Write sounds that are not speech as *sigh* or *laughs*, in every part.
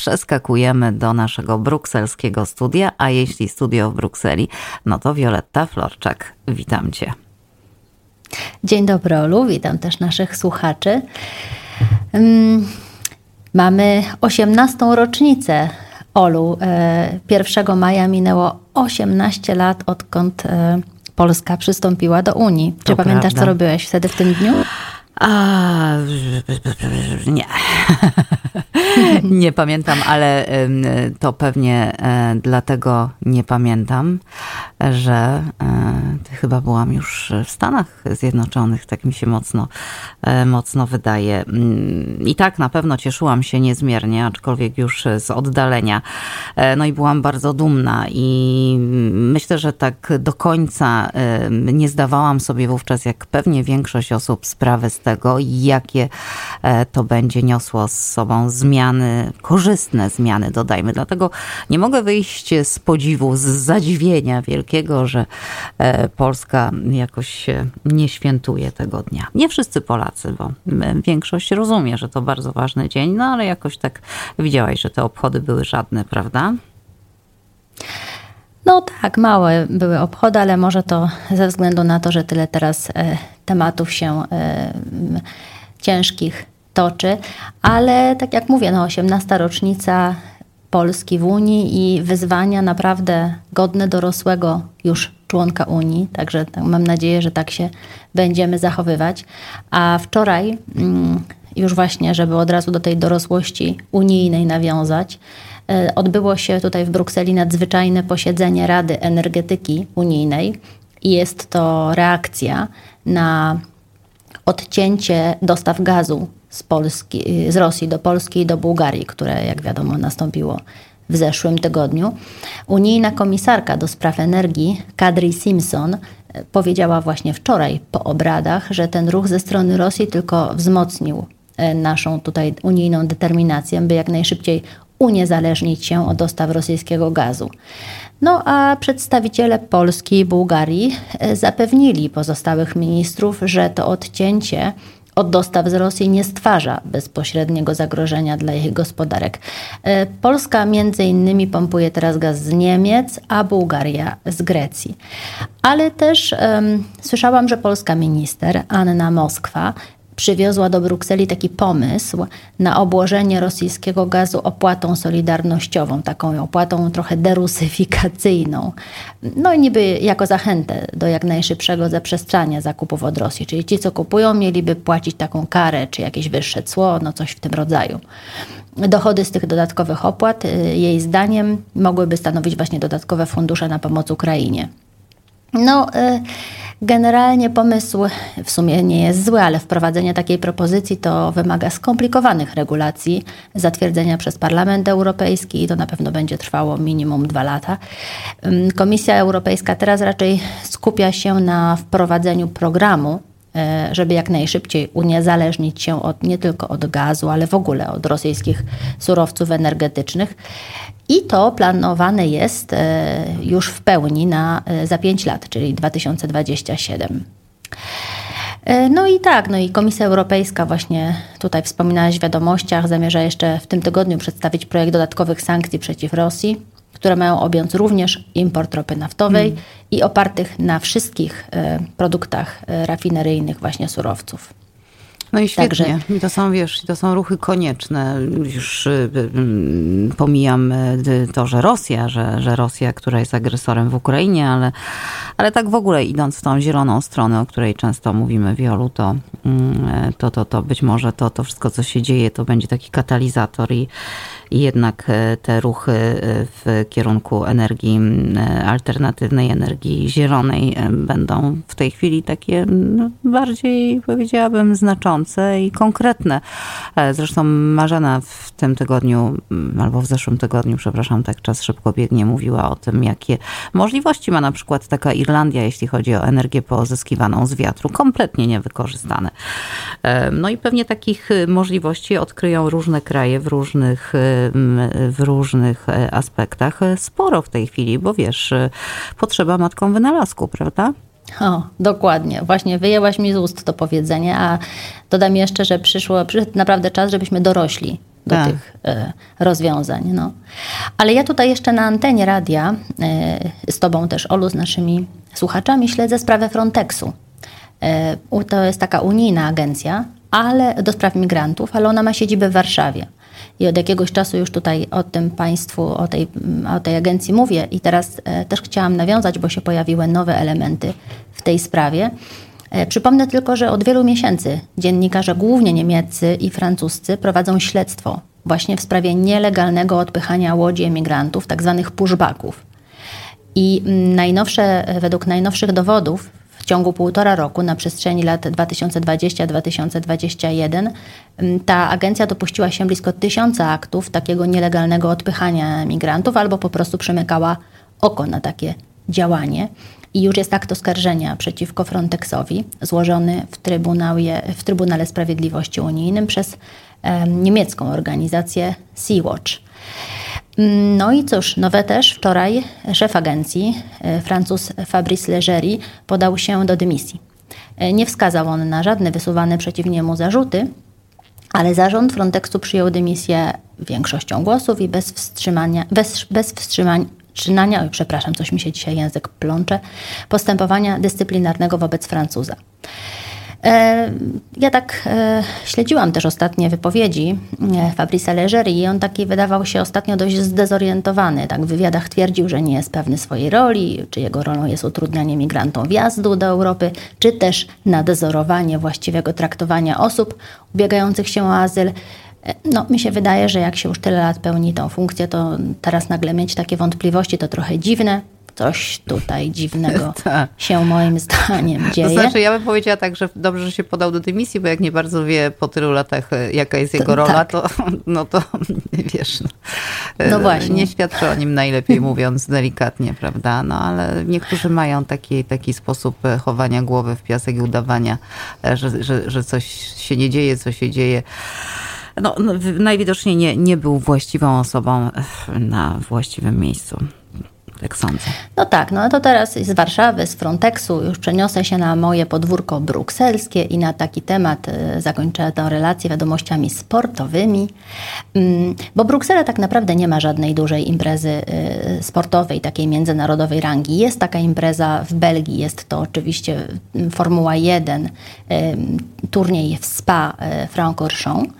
przeskakujemy do naszego brukselskiego studia, a jeśli studio w Brukseli, no to Wioletta Florczak. Witam Cię. Dzień dobry, Olu. Witam też naszych słuchaczy. Um, mamy 18. rocznicę Olu. 1 e, maja minęło 18 lat, odkąd e, Polska przystąpiła do Unii. Czy to pamiętasz, prawda. co robiłeś wtedy w tym dniu? A, nie. *laughs* *laughs* nie pamiętam, ale to pewnie e, dlatego nie pamiętam, że e, chyba byłam już w Stanach Zjednoczonych, tak mi się mocno, e, mocno wydaje. Mm, I tak na pewno cieszyłam się niezmiernie, aczkolwiek już z oddalenia. No i byłam bardzo dumna i myślę, że tak do końca nie zdawałam sobie wówczas, jak pewnie większość osób, sprawy z tego, jakie to będzie niosło z sobą zmiany, korzystne zmiany, dodajmy. Dlatego nie mogę wyjść z podziwu, z zadziwienia wielkiego, że e, Polska jakoś nie świętuje tego dnia. Nie wszyscy Polacy, bo większość rozumie, że to bardzo ważny dzień, no ale jakoś tak widziałaś, że te obchody były żadne, prawda? No tak, małe były obchody, ale może to ze względu na to, że tyle teraz e, tematów się e, ciężkich toczy, ale tak jak mówię, no 18 rocznica Polski w Unii i wyzwania naprawdę godne dorosłego już członka Unii, także tak, mam nadzieję, że tak się będziemy zachowywać. A wczoraj, mm, już właśnie, żeby od razu do tej dorosłości unijnej nawiązać, e, odbyło się tutaj w Brukseli nadzwyczajne posiedzenie Rady Energetyki Unijnej i jest to reakcja na odcięcie dostaw gazu z, Polski, z Rosji do Polski i do Bułgarii, które jak wiadomo nastąpiło w zeszłym tygodniu. Unijna komisarka do spraw energii Kadri Simpson powiedziała właśnie wczoraj po obradach, że ten ruch ze strony Rosji tylko wzmocnił e, naszą tutaj unijną determinację, by jak najszybciej uniezależnić się od dostaw rosyjskiego gazu. No a przedstawiciele Polski i Bułgarii e, zapewnili pozostałych ministrów, że to odcięcie od dostaw z Rosji nie stwarza bezpośredniego zagrożenia dla ich gospodarek. E, Polska między innymi pompuje teraz gaz z Niemiec, a Bułgaria z Grecji. Ale też um, słyszałam, że polska minister Anna Moskwa przywiozła do Brukseli taki pomysł na obłożenie rosyjskiego gazu opłatą solidarnościową, taką opłatą trochę derusyfikacyjną. No i niby jako zachętę do jak najszybszego zaprzestrzania zakupów od Rosji. Czyli ci, co kupują, mieliby płacić taką karę, czy jakieś wyższe cło, no coś w tym rodzaju. Dochody z tych dodatkowych opłat, y, jej zdaniem, mogłyby stanowić właśnie dodatkowe fundusze na pomoc Ukrainie. No, y, generalnie pomysł w sumie nie jest zły, ale wprowadzenie takiej propozycji to wymaga skomplikowanych regulacji, zatwierdzenia przez Parlament Europejski i to na pewno będzie trwało minimum dwa lata. Komisja Europejska teraz raczej skupia się na wprowadzeniu programu żeby jak najszybciej uniezależnić się od, nie tylko od gazu, ale w ogóle od rosyjskich surowców energetycznych. I to planowane jest e, już w pełni na, e, za 5 lat, czyli 2027. No i tak, no i Komisja Europejska właśnie tutaj wspominałaś w wiadomościach, zamierza jeszcze w tym tygodniu przedstawić projekt dodatkowych sankcji przeciw Rosji które mają objąć również import ropy naftowej mm. i opartych na wszystkich e, produktach e, rafineryjnych właśnie surowców. No i świetnie. Także... I to są, wiesz, to są ruchy konieczne. Już y, y, pomijam y, to, że Rosja, że, że Rosja, która jest agresorem w Ukrainie, ale, ale tak w ogóle idąc w tą zieloną stronę, o której często mówimy, Wiolu, to, mm, to, to, to być może to, to wszystko, co się dzieje, to będzie taki katalizator i, i jednak te ruchy w kierunku energii alternatywnej, energii zielonej będą w tej chwili takie no, bardziej, powiedziałabym, znaczące i konkretne. E, zresztą Marzena w tym tygodniu, mm, albo w zeszłym tygodniu, przepraszam, tak czas szybko biegnie, mówiła o tym, jakie możliwości ma na przykład taka Irlandia, jeśli chodzi o energię pozyskiwaną z wiatru, kompletnie niewykorzystane. E, no i pewnie takich y, możliwości odkryją różne kraje w różnych, y, w różnych e, aspektach. Sporo w tej chwili, bo wiesz, y, potrzeba matką wynalazku, prawda? O, dokładnie. Właśnie wyjęłaś mi z ust to powiedzenie, a dodam jeszcze, że przyszło, przyszedł naprawdę czas, żebyśmy dorośli do tak. tych e, rozwiązań. No. Ale ja tutaj jeszcze na antenie radia e, z Tobą też, Olu, z naszymi słuchaczami śledzę sprawę Frontexu. E, to jest taka unijna agencja ale do spraw migrantów, ale ona ma siedzibę w Warszawie. I od jakiegoś czasu już tutaj o tym Państwu, o tej, o tej agencji mówię i teraz też chciałam nawiązać, bo się pojawiły nowe elementy w tej sprawie. E, przypomnę tylko, że od wielu miesięcy dziennikarze, głównie niemieccy i francuscy, prowadzą śledztwo właśnie w sprawie nielegalnego odpychania łodzi emigrantów, tak zwanych pushbacków. I najnowsze, według najnowszych dowodów, w ciągu półtora roku na przestrzeni lat 2020-2021 ta agencja dopuściła się blisko tysiąca aktów takiego nielegalnego odpychania migrantów albo po prostu przymykała oko na takie działanie. I już jest akt oskarżenia przeciwko Frontexowi złożony w Trybunale, w Trybunale Sprawiedliwości Unijnym przez niemiecką organizację Sea-Watch. No i cóż, nowe też wczoraj szef agencji, e, Francuz Fabrice Leggeri, podał się do dymisji. E, nie wskazał on na żadne wysuwane przeciw niemu zarzuty, ale zarząd Frontexu przyjął dymisję większością głosów i bez wstrzymania, bez, bez wstrzymania, Trzynania, oj, przepraszam, coś mi się dzisiaj język plącze, postępowania dyscyplinarnego wobec Francuza. E, ja tak e, śledziłam też ostatnie wypowiedzi e, Fabrice Leggeri i on taki wydawał się ostatnio dość zdezorientowany. Tak w wywiadach twierdził, że nie jest pewny swojej roli, czy jego rolą jest utrudnianie migrantom wjazdu do Europy, czy też nadzorowanie właściwego traktowania osób ubiegających się o azyl. No, mi się wydaje, że jak się już tyle lat pełni tą funkcję, to teraz nagle mieć takie wątpliwości to trochę dziwne coś tutaj dziwnego *laughs* tak. się moim zdaniem dzieje. To znaczy, ja bym powiedziała tak, że dobrze, że się podał do dymisji, bo jak nie bardzo wie po tylu latach, e, jaka jest jego to, rola, tak. to, *laughs* no to *laughs* wiesz, no, no e, właśnie. nie świadczy o nim najlepiej mówiąc delikatnie, prawda? No ale niektórzy mają taki, taki sposób e, chowania głowy w piasek i udawania, że, że, że coś się nie dzieje, co się dzieje. No, no najwidoczniej nie, nie był właściwą osobą na właściwym miejscu. Tak sądzę. No tak, no to teraz z Warszawy, z Frontexu już przeniosę się na moje podwórko brukselskie i na taki temat e, zakończę tę relację wiadomościami sportowymi, mm, bo Bruksela tak naprawdę nie ma żadnej dużej imprezy e, sportowej, takiej międzynarodowej rangi. Jest taka impreza w Belgii, jest to oczywiście mm, Formuła 1, e, turniej w Spa Francorchamps.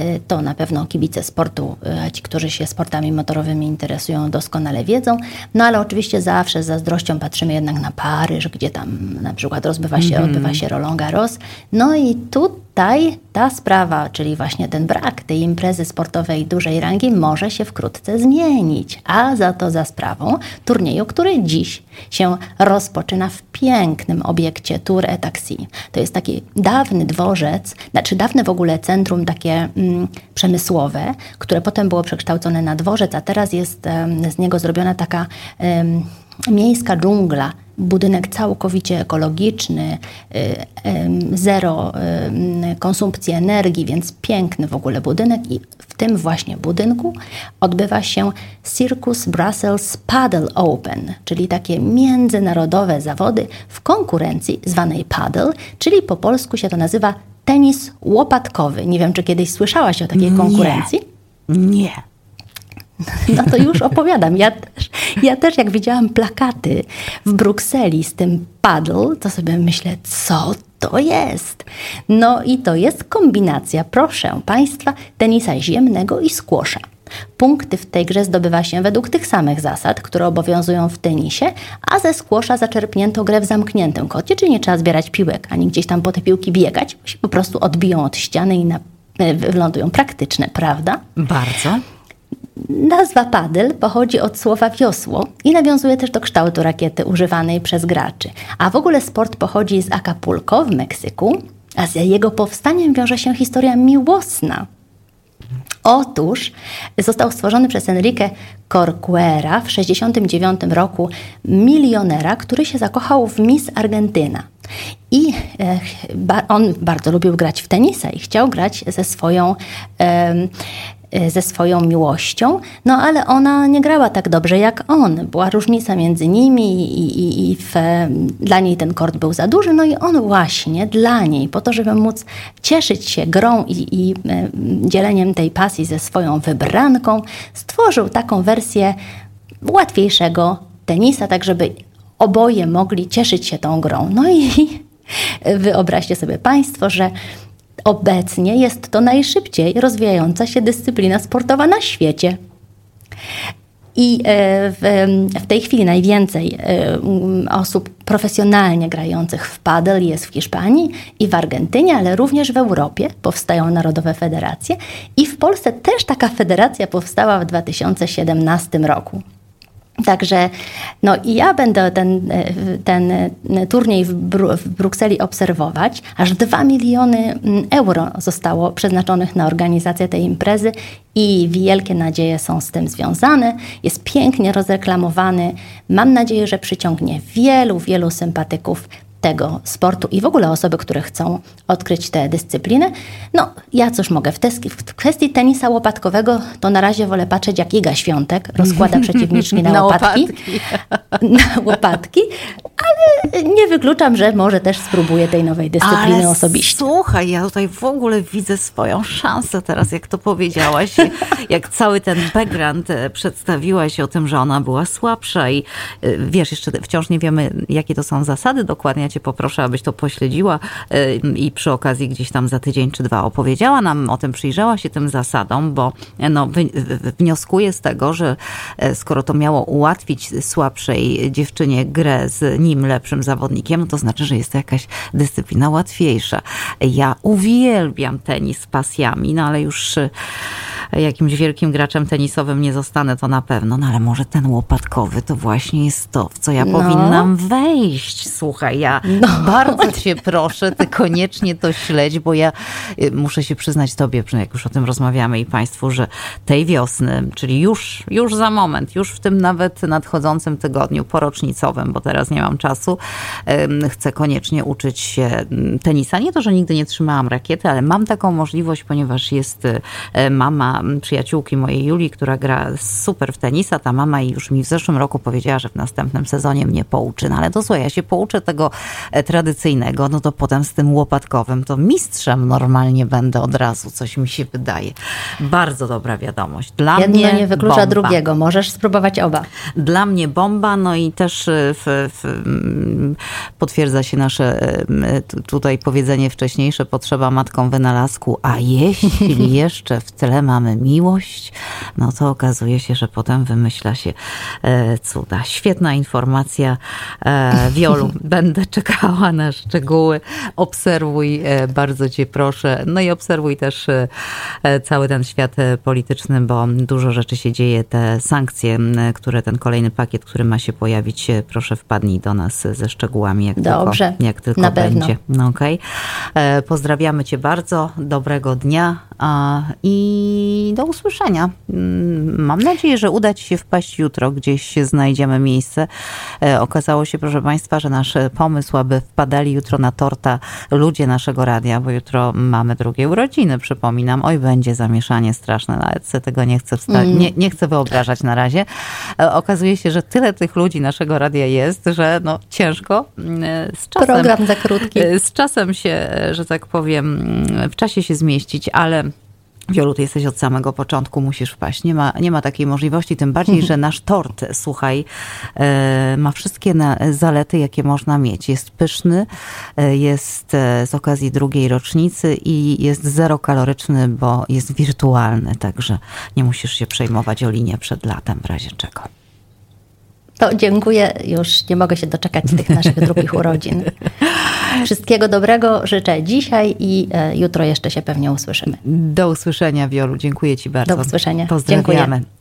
Y, to na pewno kibice sportu, y, ci, którzy się sportami motorowymi interesują, doskonale wiedzą. No ale oczywiście zawsze z zazdrością patrzymy jednak na Paryż, gdzie tam na przykład rozbywa się, mm -hmm. odbywa się Roland Garros. No i tu tutaj ta sprawa, czyli właśnie ten brak tej imprezy sportowej dużej rangi może się wkrótce zmienić, a za to za sprawą turnieju, który dziś się rozpoczyna w pięknym obiekcie Tour et Taxi. To jest taki dawny dworzec, znaczy dawne w ogóle centrum takie mm, przemysłowe, które potem było przekształcone na dworzec, a teraz jest um, z niego zrobiona taka um, miejska dżungla budynek całkowicie ekologiczny, y, zero konsumpcji energii, więc piękny w ogóle budynek i w tym właśnie budynku odbywa się Circus Brussels Paddle Open, czyli takie międzynarodowe zawody w konkurencji zwanej paddle, czyli po polsku się to nazywa tenis łopatkowy. Nie wiem, czy kiedyś słyszałaś o takiej konkurencji? Nie. Nie. No to już opowiadam. Ja też, ja też jak widziałam plakaty w Brukseli z tym paddle, to sobie myślę, co to jest? No i to jest kombinacja, proszę Państwa, tenisa ziemnego i skłosza. Punkty w tej grze zdobywa się według tych samych zasad, które obowiązują w tenisie, a ze skłosza zaczerpnięto grę w zamkniętym kocie, czyli nie trzeba zbierać piłek, ani gdzieś tam po te piłki biegać, bo się po prostu odbiją od ściany i na, e, wylądują praktyczne, prawda? Bardzo. Nazwa paddle pochodzi od słowa wiosło i nawiązuje też do kształtu rakiety używanej przez graczy. A w ogóle sport pochodzi z Acapulco w Meksyku, a z jego powstaniem wiąże się historia miłosna. Otóż został stworzony przez Enrique Corcuera w 1969 roku milionera, który się zakochał w Miss Argentyna. I on bardzo lubił grać w tenisa i chciał grać ze swoją ze swoją miłością, no ale ona nie grała tak dobrze jak on. Była różnica między nimi i, i, i w, dla niej ten kord był za duży, no i on właśnie dla niej, po to, żeby móc cieszyć się grą i, i y, dzieleniem tej pasji ze swoją wybranką, stworzył taką wersję łatwiejszego tenisa, tak żeby oboje mogli cieszyć się tą grą. No i *laughs* wyobraźcie sobie Państwo, że obecnie jest to najszybciej rozwijająca się dyscyplina sportowa na świecie. I e, w, w, tej chwili najwięcej e, osób profesjonalnie grających w padel jest w Hiszpanii i w Argentynie, ale również w Europie powstają narodowe federacje. I w Polsce też taka federacja powstała w 2017 roku. Także no i ja będę ten, ten turniej w, Bru w Brukseli obserwować. Aż 2 miliony mm, euro zostało przeznaczonych na organizację tej imprezy i wielkie nadzieje są z tym związane. Jest pięknie rozreklamowany. Mam nadzieję, że przyciągnie wielu, wielu sympatyków tego sportu i w ogóle osoby, które chcą odkryć tę dyscyplinę. No, ja cóż mogę, w, te, w kwestii tenisa łopatkowego to na razie wolę patrzeć, jak Iga Świątek rozkłada *laughs* przeciwniczki na, na łopatki. łopatki. *laughs* na łopatki, ale nie wykluczam, że może też spróbuję tej nowej dyscypliny ale osobiście. Słuchaj, ja tutaj w ogóle widzę swoją szansę teraz, jak to powiedziałaś, *laughs* jak cały ten background e, przedstawiłaś o tym, że ona była słabsza i e, wiesz, jeszcze wciąż nie wiemy, jakie to są zasady dokładnie cię poproszę, abyś to pośledziła y, i przy okazji gdzieś tam za tydzień czy dwa opowiedziała nam o tym, przyjrzała się tym zasadom, bo no, wnioskuję z tego, że e, skoro to miało ułatwić słabszej dziewczynie grę z nim lepszym zawodnikiem, to znaczy, że jest to jakaś dyscyplina łatwiejsza. Ja uwielbiam tenis pasjami, no ale już e, jakimś wielkim graczem tenisowym nie zostanę, to na pewno. No ale może ten łopatkowy to właśnie jest to, w co ja no. powinnam wejść. Słuchaj, ja no. bardzo cię proszę, ty koniecznie to śledź, bo ja y, muszę się przyznać tobie, jak już o tym rozmawiamy i państwu, że tej wiosny, czyli już, już za moment, już w tym nawet nadchodzącym tygodniu porocznicowym, bo teraz nie mam czasu, chcę koniecznie uczyć się mm, tenisa. Nie to, że nigdy nie trzymałam rakiety, ale mam taką możliwość, ponieważ jest y, mama przyjaciółki mojej Julii, która gra super w tenisa. Ta mama już mi w zeszłym roku powiedziała, że w następnym sezonie mnie pouczy. No ale to słuchaj, ja się pouczę tego e, tradycyjnego, no to potem z tym łopatkowym to mistrzem normalnie będę od razu, coś mi się wydaje. Bardzo dobra wiadomość. Dla Jedno mnie nie wyklucza bomba. drugiego. Możesz spróbować oba. Dla mnie bomba, no i też e, w, w, mm, potwierdza się nasze e, tutaj powiedzenie wcześniejsze, potrzeba matką wynalazku, a jeśli *laughs* jeszcze w tle mamy mamy miłość, no to okazuje się, że potem wymyśla się e, cuda. Świetna informacja. E, Wiolu, *laughs* będę czekała na szczegóły. Obserwuj, e, bardzo cię proszę. No i obserwuj też cały ten świat polityczny, bo dużo rzeczy się dzieje. Te sankcje, które ten kolejny pakiet, który ma się pojawić, proszę wpadnij do nas ze szczegółami, jak Dobrze, tylko, jak tylko będzie. No okay. Pozdrawiamy cię bardzo. Dobrego dnia i do usłyszenia. Mm, mam nadzieję, że uda Ci się wpaść jutro, gdzieś znajdziemy miejsce. E, okazało się, proszę Państwa, że nasz pomysł, aby wpadali jutro na torta ludzie naszego radia, bo jutro mamy drugie urodziny, przypominam. Oj, będzie zamieszanie straszne, nawet sobie tego nie chcę, wsta- mm. nie, nie chcę wyobrażać na razie. E, okazuje się, że tyle tych ludzi naszego radia jest, że no ciężko mm, z czasem. Program za krótki. Z czasem się, że tak powiem, w czasie się zmieścić, ale Wiolu, ty jesteś od samego początku, musisz wpaść. Nie ma, nie ma takiej możliwości, tym bardziej, że nasz tort, słuchaj, e, ma wszystkie zalety, jakie można mieć. Jest pyszny, e, jest e, z okazji drugiej rocznicy i jest zero kaloryczny, bo jest wirtualny, także nie musisz się przejmować o linię przed latem w razie czego. To dziękuję. Już nie mogę się doczekać tych naszych drugich urodzin. Wszystkiego dobrego życzę dzisiaj i e, jutro jeszcze się pewnie usłyszymy. Do usłyszenia, Wiolu. Dziękuję Ci bardzo. Do usłyszenia. Pozdrawiamy. Dziękuję.